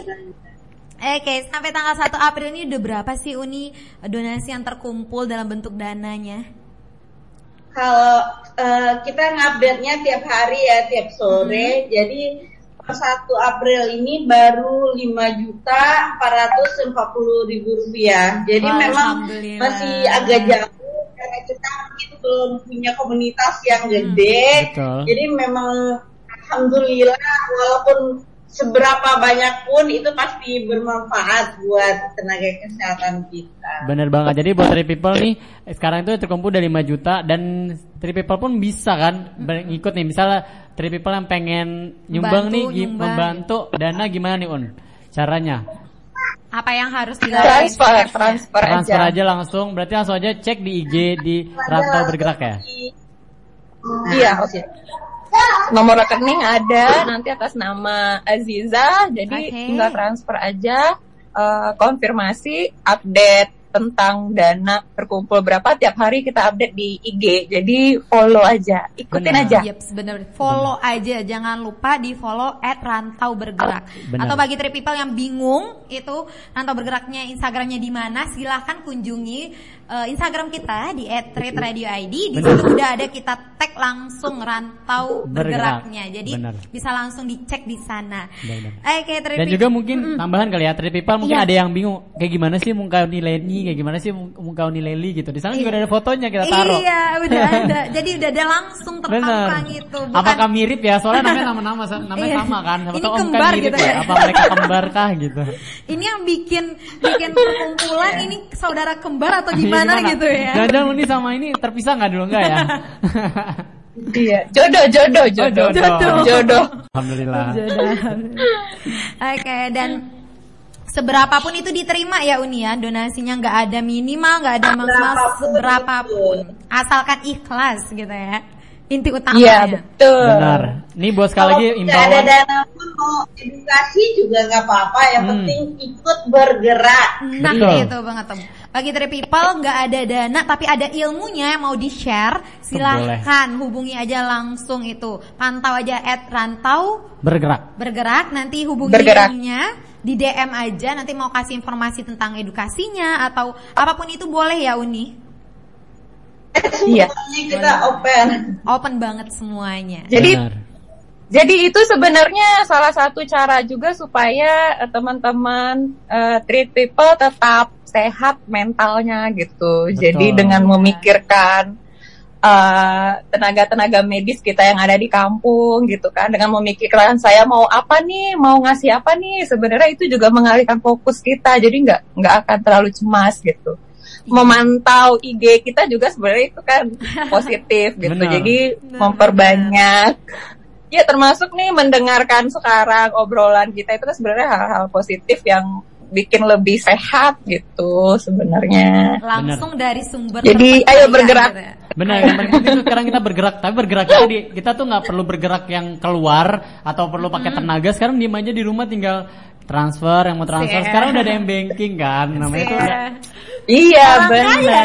Oke, sampai tanggal 1 April ini udah berapa sih Uni donasi yang terkumpul dalam bentuk dananya? kalau eh, kita ngupdate-nya tiap hari ya tiap sore jadi per 1 April ini baru 5 juta 440 ribu rupiah. Jadi Wah, memang masih agak jauh karena kita mungkin belum punya komunitas yang gede. Betul. jadi memang Alhamdulillah walaupun seberapa banyak pun itu pasti bermanfaat buat tenaga kesehatan kita Bener banget. Jadi buat Three People nih sekarang itu terkumpul dari 5 juta dan Three People pun bisa kan ber- ikut nih. Misalnya Three People yang pengen nyumbang Bantu, nih nyumbang. membantu dana gimana nih Un? Caranya? Apa yang harus dilakukan? transfer transfer, Transfer aja aja langsung. Berarti langsung aja cek di IG di Rantau Bergerak ya. Iya, oke. Nomor rekening ada nanti atas nama Aziza, jadi Oke. tinggal transfer aja, eh, konfirmasi, update tentang dana terkumpul berapa tiap hari kita update di IG. Jadi follow aja, ikutin Benar. aja. Yep, bener. Follow aja, jangan lupa di follow at Rantau Bergerak. Benar. Atau bagi trip people yang bingung itu Rantau Bergeraknya Instagramnya di mana, silahkan kunjungi eh, Instagram kita di @radio_id. Di situ udah ada kita tag langsung Rantau Bergerak. Bergeraknya. Jadi Benar. bisa langsung dicek di sana. Oke, trip Dan juga mungkin tambahan kali ya, trade people mungkin Iya. ada yang bingung kayak gimana sih muka Unileni, kayak gimana sih muka Unileli gitu. Di sana juga Iya. ada fotonya kita taruh. Iya, udah ada. Jadi udah ada langsung Bener. terpampang gitu. Bukan Apakah mirip ya? Soalnya namanya nama-nama namanya Iya. sama kan. Siapa Ini tahu kan kembar mirip gitu ya. ya. Apa mereka kembar kah gitu. ini yang bikin bikin perkumpulan ini saudara kembar atau gimana Iya, gitu ya? Jangan-jangan ini sama ini terpisah nggak dulu nggak ya? Iya, jodoh, jodoh, jodoh, jodoh. jodoh. Alhamdulillah. Oke dan seberapapun itu diterima ya Uni ya donasinya nggak ada minimal nggak ada maksimal seberapapun asalkan ikhlas gitu ya inti utamanya. Iya, betul. Benar. Ini buat sekali Kalau lagi tidak ada imbauan. dana pun mau edukasi juga nggak apa-apa. Yang Hmm. penting ikut bergerak. Nah Betul. itu banget tuh. Bagi three people nggak ada dana tapi ada ilmunya yang mau di share silahkan hubungi aja langsung itu pantau aja at rantau Bergerak. bergerak nanti hubungi Bergerak. linknya di DM aja nanti mau kasih informasi tentang edukasinya atau apa pun itu boleh ya Uni Iya. Kita open. open banget semuanya Jadi Benar. Jadi itu sebenarnya salah satu cara juga supaya eh, teman-teman eh, treat people tetap sehat mentalnya gitu. Jadi dengan memikirkan eh, tenaga-tenaga medis kita yang ada di kampung gitu kan, dengan memikirkan saya mau apa nih, mau ngasih apa nih, sebenarnya itu juga mengalihkan fokus kita. Jadi nggak nggak akan terlalu cemas gitu. Memantau IG kita juga sebenarnya itu kan positif gitu. Benar. Jadi Benar. memperbanyak Ya termasuk nih mendengarkan sekarang obrolan kita itu kan sebenarnya hal-hal positif yang bikin lebih sehat gitu sebenarnya. langsung dari sumber Jadi, ayo bergerak. gitu ya. Benar, yang penting itu sekarang kita bergerak, tapi bergerak kita di, kita tuh nggak perlu bergerak yang keluar atau perlu pakai tenaga. Sekarang diem aja di rumah tinggal transfer yang mau transfer. Sih. Sekarang udah ada yang banking kan, namanya itu udah. Iya Orang kaya ya, benar.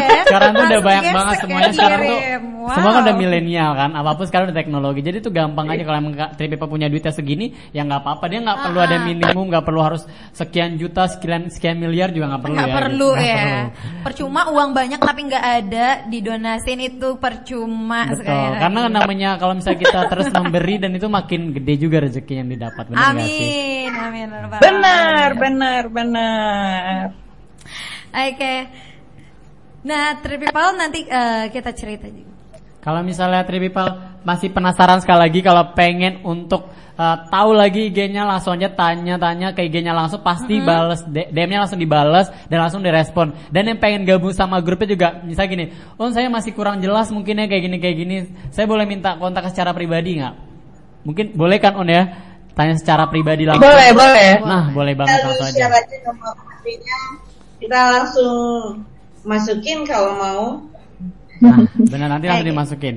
ya. Sekarang tuh udah banyak banget ya, semuanya sekarang tuh. Wow. Semua kan udah milenial kan, apa pun sekarang udah teknologi. Jadi tuh gampang aja kalau emang Kak Tri Pepa punya duitnya segini, ya nggak apa-apa. Dia nggak perlu ada Ah. minimum, nggak perlu harus sekian juta, sekian sekian miliar juga nggak perlu nggak ya. gitu. perlu ya perlu. percuma uang banyak tapi nggak ada didonasin itu percuma Betul, sekali karena namanya kalau misalnya kita terus memberi dan itu makin gede juga rezeki yang didapat, benar amin amin Benar, benar, benar. Oke nah People nanti eh, kita cerita juga Kalau misalnya Tri People masih penasaran sekali lagi kalau pengen untuk uh, tahu lagi IG-nya langsung aja tanya-tanya ke IG-nya langsung pasti bales D- DM-nya langsung dibales dan langsung direspon. Dan yang pengen gabung sama grupnya juga misalnya gini, "Oh, saya masih kurang jelas mungkin ya kayak gini kayak gini. Saya boleh minta kontak secara pribadi nggak?" Mungkin boleh kan On ya? Tanya secara pribadi langsung. Boleh, boleh. Nah, boleh banget Lalu langsung aja. hp-nya. Kita langsung masukin kalau mau. Nah, benar nanti langsung dimasukin.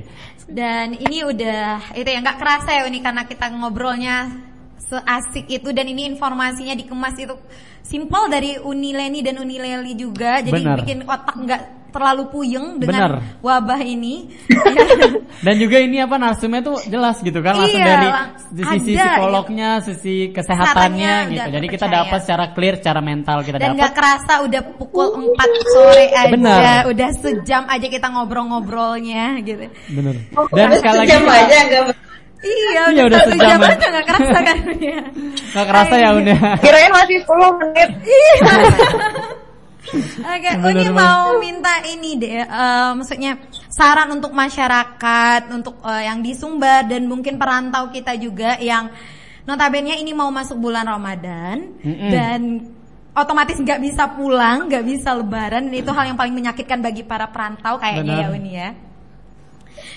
dan ini udah itu ya nggak kerasa ya ini karena kita ngobrolnya seasik itu dan ini informasinya dikemas itu simple dari Unileni dan Unileli juga jadi Benar. bikin otak nggak terlalu puyeng dengan Benar. wabah ini Dan juga ini apa narsumnya tuh jelas gitu kan langsung Iya, dari sisi ada, psikolognya, sisi Kesehatannya kesehatannya gitu. Jadi kita dapat secara clear, secara mental kita dan dapat. nggak kerasa udah pukul 4 sore aja Benar. udah sejam aja kita ngobrol-ngobrolnya gitu Bener. Dan sekali lagi Sejam aja nggak iya Iya, udah sejam jam aja nggak kerasa kan ya nggak kerasa ya udah. Kirain masih 10 menit. Oke, Bener, Uni mau minta ini deh, eh, maksudnya saran untuk masyarakat, untuk eh, yang di Sumbar dan mungkin perantau kita juga yang notabene ini mau masuk bulan Ramadan Mm-mm. dan otomatis nggak bisa pulang, nggak bisa Lebaran, dan itu hal yang paling menyakitkan bagi para perantau kayaknya Benar. ya Uni ya.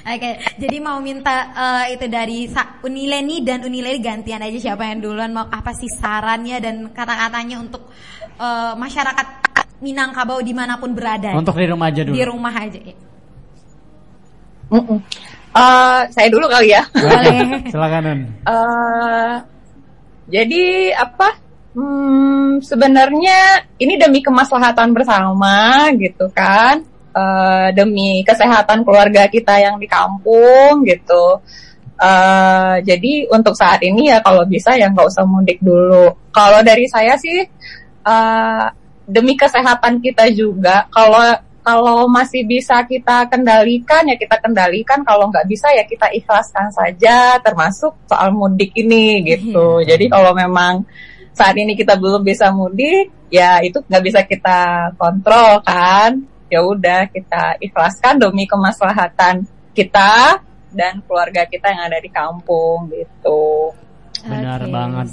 Oke, jadi mau minta eh, itu dari Unileni dan Unileni gantian aja siapa yang duluan mau apa sih sarannya dan kata-katanya untuk eh, masyarakat Minangkabau di mana pun berada Untuk di rumah aja dulu. di rumah aja. ya. Eh, saya dulu kali ya. Boleh. Silakan. Eh, jadi apa? Hmm, sebenarnya ini demi kemaslahatan bersama gitu kan, Eh, demi kesehatan keluarga kita yang di kampung gitu. Eh, jadi untuk saat ini ya kalau bisa ya nggak usah mudik dulu. Kalau dari saya sih eh, demi kesehatan kita juga. Kalau kalau masih bisa kita kendalikan ya kita kendalikan. Kalau nggak bisa ya kita ikhlaskan saja. Termasuk soal mudik ini gitu. Jadi kalau memang saat ini kita belum bisa mudik, ya itu nggak bisa kita kontrol kan. Ya udah kita ikhlaskan demi kemaslahatan kita dan keluarga kita yang ada di kampung gitu. Benar Oke. banget.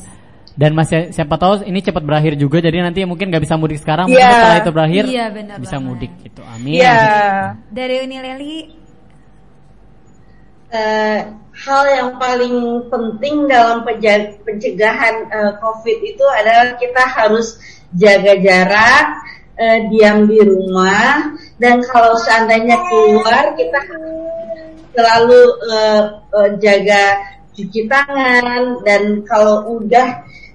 Dan masih siapa tahu ini cepat berakhir juga jadi nanti mungkin nggak bisa mudik sekarang, mungkin Iya. setelah itu berakhir Iya, benar bisa banget. mudik gitu. Amin. Iya. Dari Uni Leli, Eh, hal yang paling penting dalam pencegahan eh, COVID itu adalah kita harus jaga jarak, eh, diam di rumah, dan kalau seandainya keluar kita selalu eh, eh, jaga cuci tangan dan kalau udah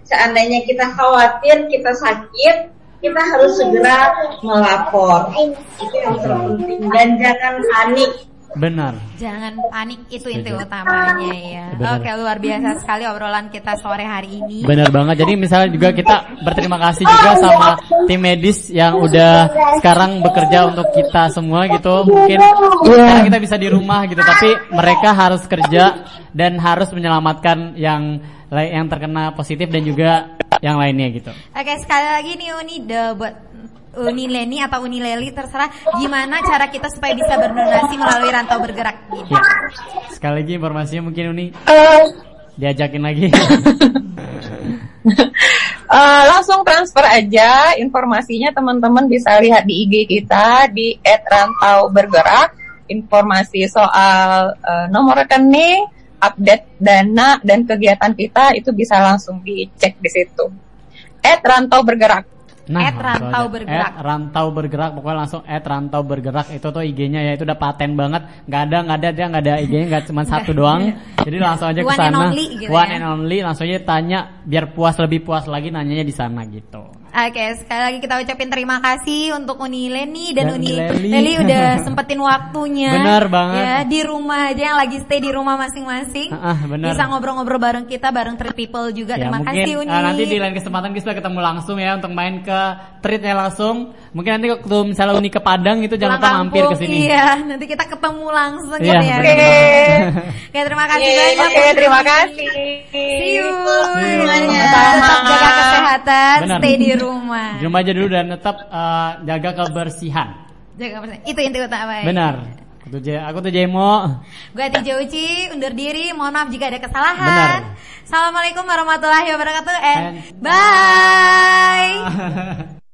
seandainya kita khawatir kita sakit kita harus segera melapor itu yang terpenting dan jangan panik Benar. jangan panik itu inti utamanya ya. Benar. Oke, luar biasa sekali obrolan kita sore hari ini. Benar banget. Jadi misalnya juga kita berterima kasih juga sama tim medis yang udah sekarang bekerja untuk kita semua gitu. Mungkin sekarang kita bisa di rumah gitu, tapi mereka harus kerja dan harus menyelamatkan yang yang terkena positif dan juga yang lainnya gitu. Oke, sekali lagi nih Uni de, buat Uni Leni atau Uni Leli terserah gimana cara kita supaya bisa berdonasi melalui rantau bergerak gitu. Ya. Sekali lagi informasinya mungkin Uni Eh, diajakin lagi. Eh, langsung transfer aja informasinya teman-teman bisa lihat di IG kita di @rantau bergerak informasi soal eh, nomor rekening, update dana dan kegiatan kita itu bisa langsung dicek di situ. @rantau bergerak. At langsung Rantau aja. Bergerak. At rantau bergerak pokoknya langsung at rantau bergerak itu tuh IG-nya ya itu udah paten banget nggak ada nggak ada dia nggak ada IG-nya nggak cuma satu doang jadi langsung aja ke One and sana only gitu one ya. and only langsung aja tanya biar puas lebih puas lagi nanyanya di sana gitu Oke, sekali lagi kita ucapin terima kasih untuk Uni Leni dan, Dan Uni Leli. Leli udah sempetin waktunya. Benar banget. Ya, di rumah aja yang lagi stay di rumah masing-masing. Ah, ah, benar. Bisa ngobrol-ngobrol bareng kita, bareng Trip People juga. ya terima mungkin kasih Uni. eh, nanti di lain kesempatan kita ketemu langsung ya untuk main ke treatnya langsung mungkin nanti waktu misalnya Uni ke Padang itu jangan lupa mampir ke sini Iya, nanti kita ketemu langsung Iya, ya. Oke. Oke, terima kasih Yeay, banyak. Oke, Uni. terima kasih. See you. semuanya. Tetap jaga kesehatan, Benar. stay di rumah. di rumah aja dulu dan tetap eh, jaga kebersihan Jaga kesehatan. Itu inti utama. ya. benar aku tuh aku tuh Jemo Gue Ati Uci, undur diri. Mohon maaf jika ada kesalahan. Benar. Assalamualaikum warahmatullahi wabarakatuh and And- bye.